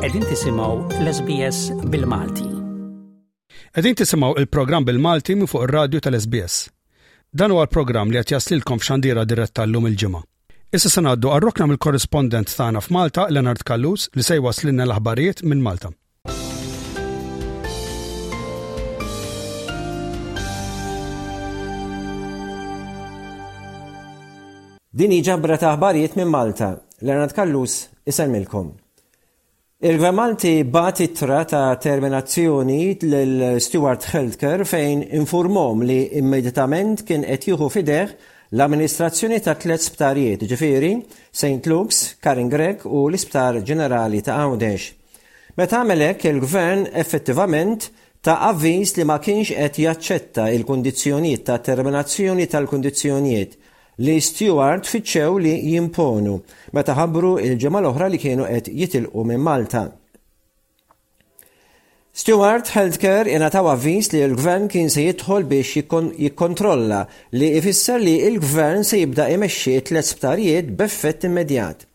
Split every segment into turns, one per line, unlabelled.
Qegħdin tisimgħu l-SBS bil-Malti.
Qegħdin tisimgħu il-programm bil-Malti minn fuq ir-radju tal-SBS. Dan huwa l-programm li qed jaslilkom f'xandira diretta llum il-ġimgħa. Issa se ngħaddu għarrokna mill-korrispondent tagħna f'Malta, Leonard Kallus, li se jwasslilna l-aħbarijiet minn Malta.
Din hi ġabra ta' aħbarijiet minn Malta. Leonard Kallus isemmilkom. Il-Gvern Malti bat ittra ta' terminazzjoni lil Stewart Healthcare fejn infurmom li immedjatament kien qed jieħu fideh l-amministrazzjoni ta' tliet sptarijiet, ġifieri St. Luke's, Karen Grech u l-Isptar Ġenerali ta' Għawdex. Meta għamel hekk, il-Gvern effettivament ta avviż li ma kienx qed jaċċetta il-kundizzjonijiet ta' terminazzjoni tal-kundizzjonijiet li Steward fittxew li jimponu meta ħabbru il-ġimgħa l-oħra li kienu qed jitilqu minn Malta. Steward Healthcare ingħataw avviż li l-Gvern kien se jidħol biex jikkontrolla li ifisser li l-Gvern se jibda imexxi t-tliet sptarijiet b'effett immedjat.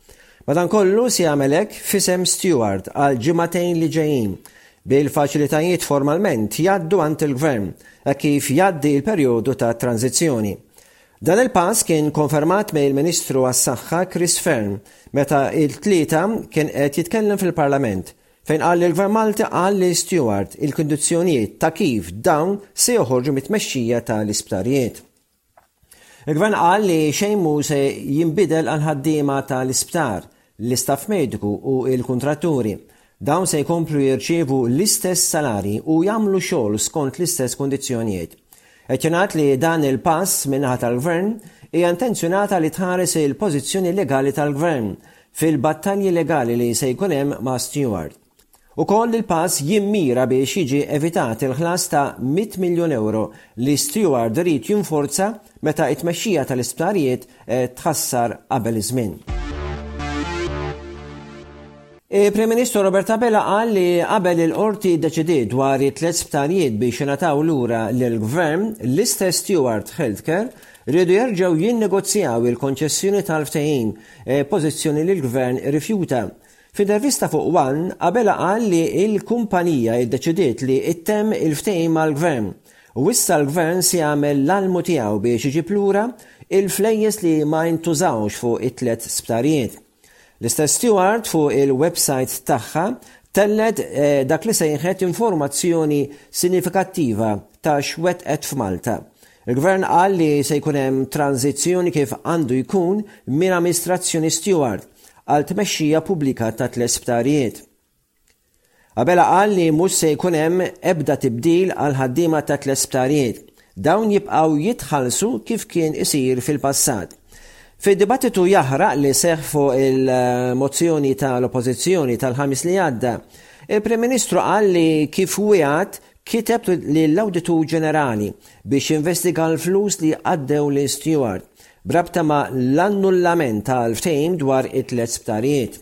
Madankollu se jagħmel hekk f'isem Steward għal ġimagħtejn li ġejjin, bil-faċilitajiet formalment jgħaddu għand il-Gvern hekk kif jgħaddi l-perjodu ta' tranżizzjoni. Dan il-pass kien konfermat mill-Ministru għas-Saħħa Chris Fearne meta il-Tlieta kien qed jitkellem fil-Parlament fejn qal li l-Gvern Malti qal li Steward il-kundizzjonijiet ta' kif dawn se joħorġu mit-tmexxija tal-isptarijiet. Il-Gvern qal li xejn mhu se jinbidel għall-ħaddiema tal-isptar, l-istaff mediku u l-kuntratturi. Dawn se jkomplu jirċievu l-istess salarji u jagħmlu xogħol skont l-istess kundizzjonijiet. Qed jingħad li dan il-pass min-naħa tal-Gvern hija intenzjonata li tħares il-pożizzjoni legali tal-Gvern fil-battalji legali li se jkun hemm ma' Stewart. Ukoll il-pass jimmira biex jiġi evitat il-ħlas ta' mitt miljun ewro li Steward ried jinfurza meta t-tmexxija tal-isptarijiet tħassar qabel iż-żmien. Il-Prim Ministru Robert Abela qal li qabel il-Qorti ddeċidiet dwar it-tliet sptarijiet biex ingħataw lura lill-Gvern, l-istess Steward Healthcare riedu jerġgħu jinnegozjaw il-konċessjoni tal-ftehim, pożizzjoni li l-Gvern irrifjuta. F'intervista fuq one, Abela qal li l-kumpanija iddeċidiet li ttemm il-ftehim mal-Gvern u issa l-Gvern se jagħmel l-almu tiegħu biex iġib lura l-flejjes li ma intużawx fuq it-tliet sptarijiet. L-istess Steward fuq il-websajt tagħha tellgħet dak li sejħet informazzjoni sinifikattiva ta' x'wettqet f'Malta Il-Gvern qal li se jkun hemm tranżizzjoni kif għandu jkun minn ammistrazzjoni Steward għal tmexxija pubblika ta' tlesptarijiet. Abela qal li mhux se jkun hemm ebda tibdil għal ħaddiema ta' tlesptarijiet. Dawn jibqgħu jitħallsu kif kien isir fil-passat. Fid-dibattitu jaħraq li seħħ fuq il-mozzjoni tal-Oppożizzjoni tal-Ħamis li għadda, il-Prim Ministru qal li kif wiegħed Kiteb lill-Awditur Ġenerali biex jinvestiga l-flus li għaddew lil Steward b'rabta ma' l-annullament tal-ftehim dwar it-tliet sptarijiet.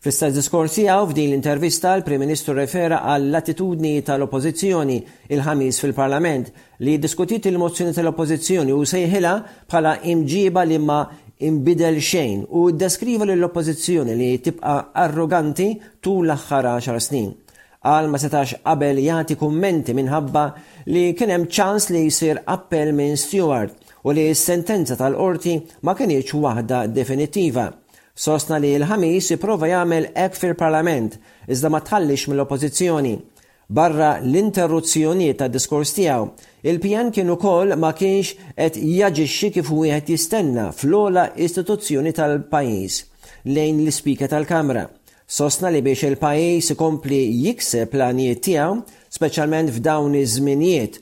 Fl-istess diskors tiegħu f'din l-intervista l-Prim Ministru rrefera għall-attitudni tal-Oppożizzjoni il-Ħamis fil-Parlament li iddiskutiet il-mozzjoni tal-Oppożizzjoni u sejħilha bħala imġiba li ma inbidel xejn u ddeskriva lill-Oppożizzjoni li tibqa' arroganti tul l-aħħar għaxar snin. Qal ma setax qabel jagħti kummenti minħabba li kien hemm ċans li jsir appell minn Stewart u li s-sentenza tal-Qorti ma kinitx waħda definittiva. Sostna li l-Ħamis ipprova jagħmel hekk fil-Parlament iżda ma tħalliex mill-Oppożizzjoni. Barra l-interruzzjonijiet tad-diskors tiegħu, il-PN kien ukoll ma kienx qed jaġixxi kif wieħed jistenna fl-ogħla istituzzjoni tal-pajjiż lejn l-Ispeaker tal-Kamra Sostna li biex il-pajjiż ikompli jikseb l-għanijiet tiegħu, speċjalment f'dawn iż-żminijiet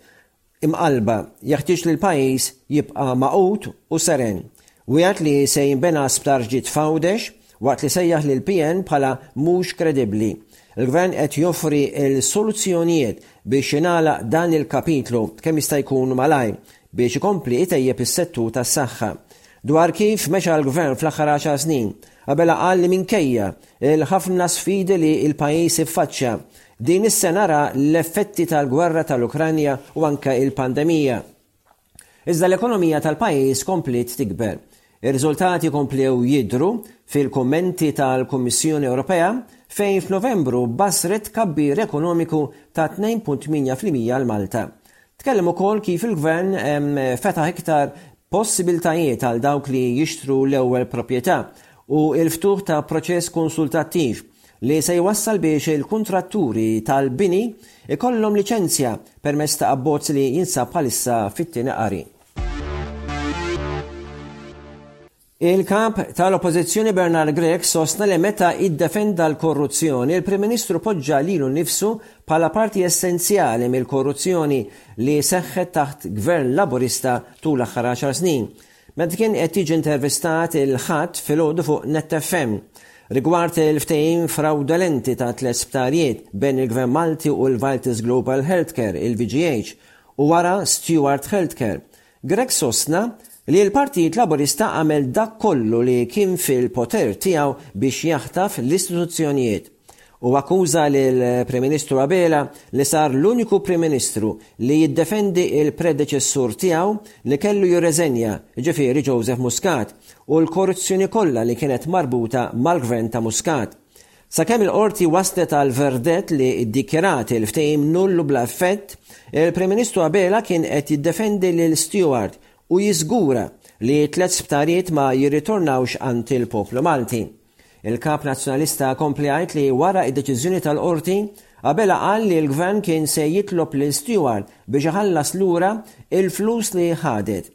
imqallba, jeħtieġ li l-pajjiż jibqa' magħqud u seren. Wiegħed li se jinbena sptar ġdid f'Għawdex, waqt li sejjaħ lill-PN bħala mhux kredibbli. Il-Gvern qed joffri l-soluzzjonijiet biex jingħalaq dan il-kapitlu kemm jista' jkun malajr, biex ikompli jtejjeb is-settur tas-saħħa. Dwar kif mexa l-Gvern fl-aħħar għaxar snin, Abela qal li minkejja l-ħafna sfidi li l-pajjiż iffaċċja, din is-sena ra l-effetti tal-gwerra tal-Ukranja u anke l-pandemija. Iżda l-ekonomija tal-pajjiż kompliet tikber. Ir-riżultati komplew jidhru fil-kummenti tal-Kummissjoni Ewropea fejn f'Novembru bassret tkabbir ekonomiku ta' 2.8 fil-mija għal Malta. Tkellem ukoll kif il-Gvern fetaħ iktar possibiltajiet għal dawk li jixtru l-ewwel proprjetà u l-ftuħ ta' proċess konsultattiv li se jwassal biex il-kuntratturi tal-bini jkollhom liċenzja permezz ta' abbozz li jinsab bħalissa fit-tieni qari. Il-Kap tal-Oppożizzjoni Bernard Grech sostna li meta iddefenda l-korruzzjoni, il-Prim Ministru poġġa lilu nnifsu bħala parti essenzjali mill-korruzzjoni li seħħet taħt Gvern Laburista tul l-aħħar għaxar snin. Meta kien qed jiġi intervistat il-Ħadd filgħodu fuq Net FM rigward il-ftehim frawdolenti ta' tliet sptarijiet bejn il-Gvern Malti u l-Vitis Global Healthcare, il-VGH, u wara Steward Healthcare. Grech sostna li l-Partit Laburista għamel dak kollu li kien fil-poter tiegħu biex jaħtaf l-istituzzjonijiet. Hu akkuża lill-Prim Ministru Abela li sar l-uniku Prim Ministru li jiddefendi l-predeċessur tiegħu li kellu jirreżenja, jiġifieri Joseph Muscat, u l-korruzzjoni kollha li kienet marbuta mal-Gvern ta' Muscat. Sakemm il-Qorti waslet għal verdett li ddikjarat il-ftehim null u bla effett, il-Prim Ministru Abela kien qed jiddefendi lil Steward u jiżgura li t-tliet sptarijiet ma jirritornawx għand il-poplu Malti. Il-Kap Nazzjonalista kompli jgħid li wara d-deċiżjoni tal-Qorti, Abela qal li l-Gvern kien se jitlob lil Steward biex iħallas lura l-flus li ħadet.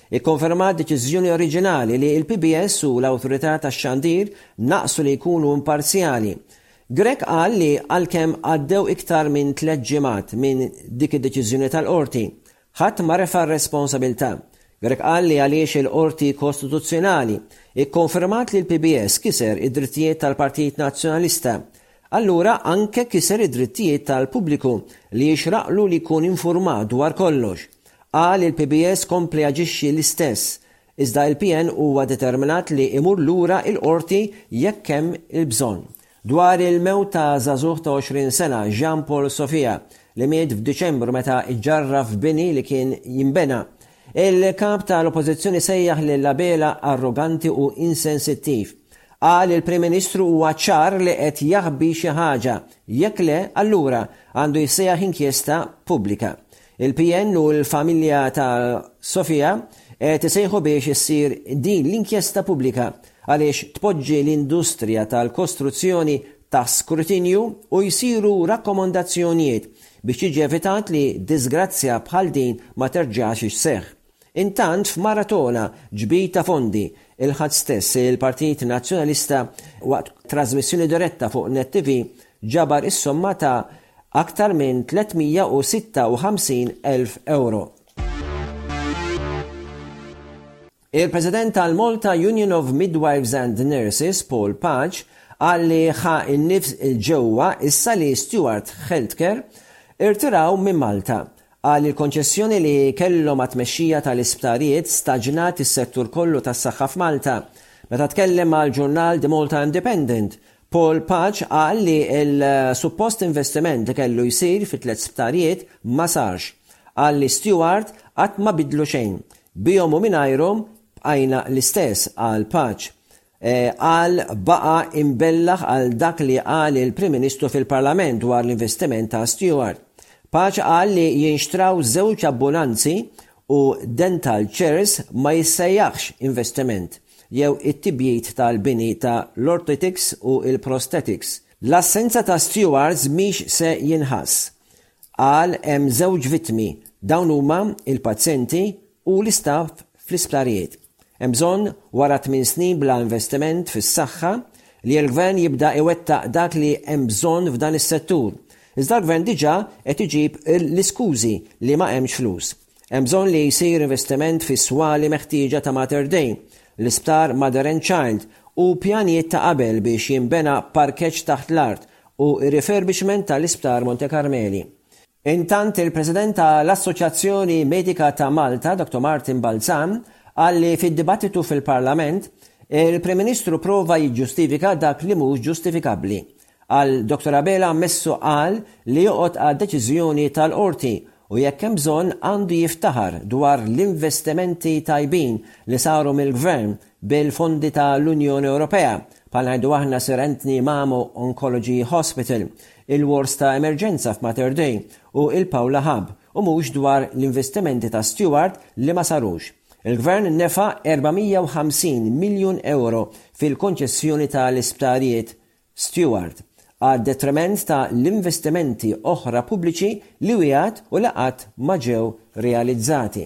Ikkonfermat deċiżjoni oriġinali li l-PBS u l-Awtorità tax-Xandir naqsu li jkunu imparzjali. Grech qal li għalkemm għaddew iktar minn tliet ġimgħat minn dik id-deċiżjoni tal-Qorti, ħadd ma refa' r-responsabilità. Grech qal li għaliex il-Qorti Kostituzzjonali kkonfermat li l-PBS kiser id-drittijiet tal-Partit Nazzjonalista, allura anke kiser id-drittijiet tal-pubbliku li jixraqlu li jkun infurmat dwar kollox. Qal li l-PBS kompla jaġixxi l-istess, iżda il-PN huwa determinat li imur lura il-Qorti jekk hemm il-bżonn. Dwar il-mewt ta' żagħżugħ ta' 20 sena, Jean Paul Sofia, li miet f'Diċembru meta ġġarraf f'bini li kien jinbena, Il-Kap tal-Oppożizzjoni sejjaħ lil Abela arroganti u insensittiv. Qal li l-Prim Ministru huwa ċar li qed jaħbi xi ħaġa, jekk le, allura għandu jissejjaħ inkjesta pubblika. Il-PN u l-familja ta' Sofia qed isejħu biex issir din l-inkjesta pubblika għaliex tpoġġi l-industrija tal-kostruzzjoni taħt skrutinju u jsiru rakkomondazzjonijiet biex jiġi evitat li diżgrazzja bħal din ma terġax isseħħ. Intant f'maratona ġbid ta' fondi, il-Ħadd stess il-Partit Nazzjonalista waqt trażmissjoni diretta fuq Net TV ġabar is-somma ta' aktar minn 356 elf ewro. Il-President tal-Malta Union of Midwives and Nurses, Paul Pace, qal li ħa n-nifs 'il ġewwa issa li Steward Healthcare irtiraw minn Malta. Qal li l-konċessjoni li kellhom għat-tmexxija tal-isptarijiet staġnat is-settur kollu tas-saħħa f'Malta. Meta tkellem mal-ġurnal The Malta Independent, Paul Pace qal li l-suppost investiment li kellu jsir fi tliet sptarijiet ma sarx. Qal li Steward qatt ma bidlu xejn. Bihom u mingħajrhom bqajna l-istess, qal Paċ. Qal baqa' imbellaħ għal dak li qal il-Prim Ministru fil-Parlament dwar l-investiment ta' Steward. Paċ qal li jinxtraw żewġ abbunanzi u dental chairs ma jissejjaħx investiment jew it-tibjid tal-bini ta' l-orthetics u l-prosthetics. L-assenza ta' stewards mhix se jinħass. Qal hemm żewġ vittmi. Dawn huma il-pazjenti u l-istaff fl-isptarijiet. Hemm bżonn wara tmien snin bla investiment fis-saħħa li l-Gvern jibda iwettaq dak li hemm bżonn f'dan is-settur. Iżda l-Gvern diġà qed iġib l-iskużi li ma hemmx flus. Hemm bżonn li jsir investiment fis-swali meħtieġa ta' Mater Dei, l-isptar Mother and Child u pjanijiet ta' qabel biex jinbena parkeġġ taħt l-art u r-refurbishment tal-Isptar Monte Karmeli. Intant il-President ta' l-Assoċjazzjoni Medika ta' Malta, Dr. Martin Balzan, qal li fid-dibattitu fil-Parlament, il-Prim Ministru prova jiġġustifika dak li mhux ġustifikabbli. Għal Dottor Abela Amessu qal li joqgħod għal deċiżjoni tal-Qorti u jekk hemm bżonn għandu jiftaħar dwar l-investimenti tajbin li saru mill-Gvern bil-fondi ta' l-Unjoni Ewropea bħal ngħidu aħna Sir Anthony Mamo Oncology Hospital, il-wards ta' emerġenza f'Mater Dei u il-Paula Hub u mhux dwar l-investimenti ta' Steward li ma sarux. Il-Gvern nefa' 450 miljun ewro fil-konċessjoni ta' l-isptarijiet Steward, għad-detriment ta' l-investimenti oħra pubbliċi li wiegħed u li qatt ma ġew realizzati.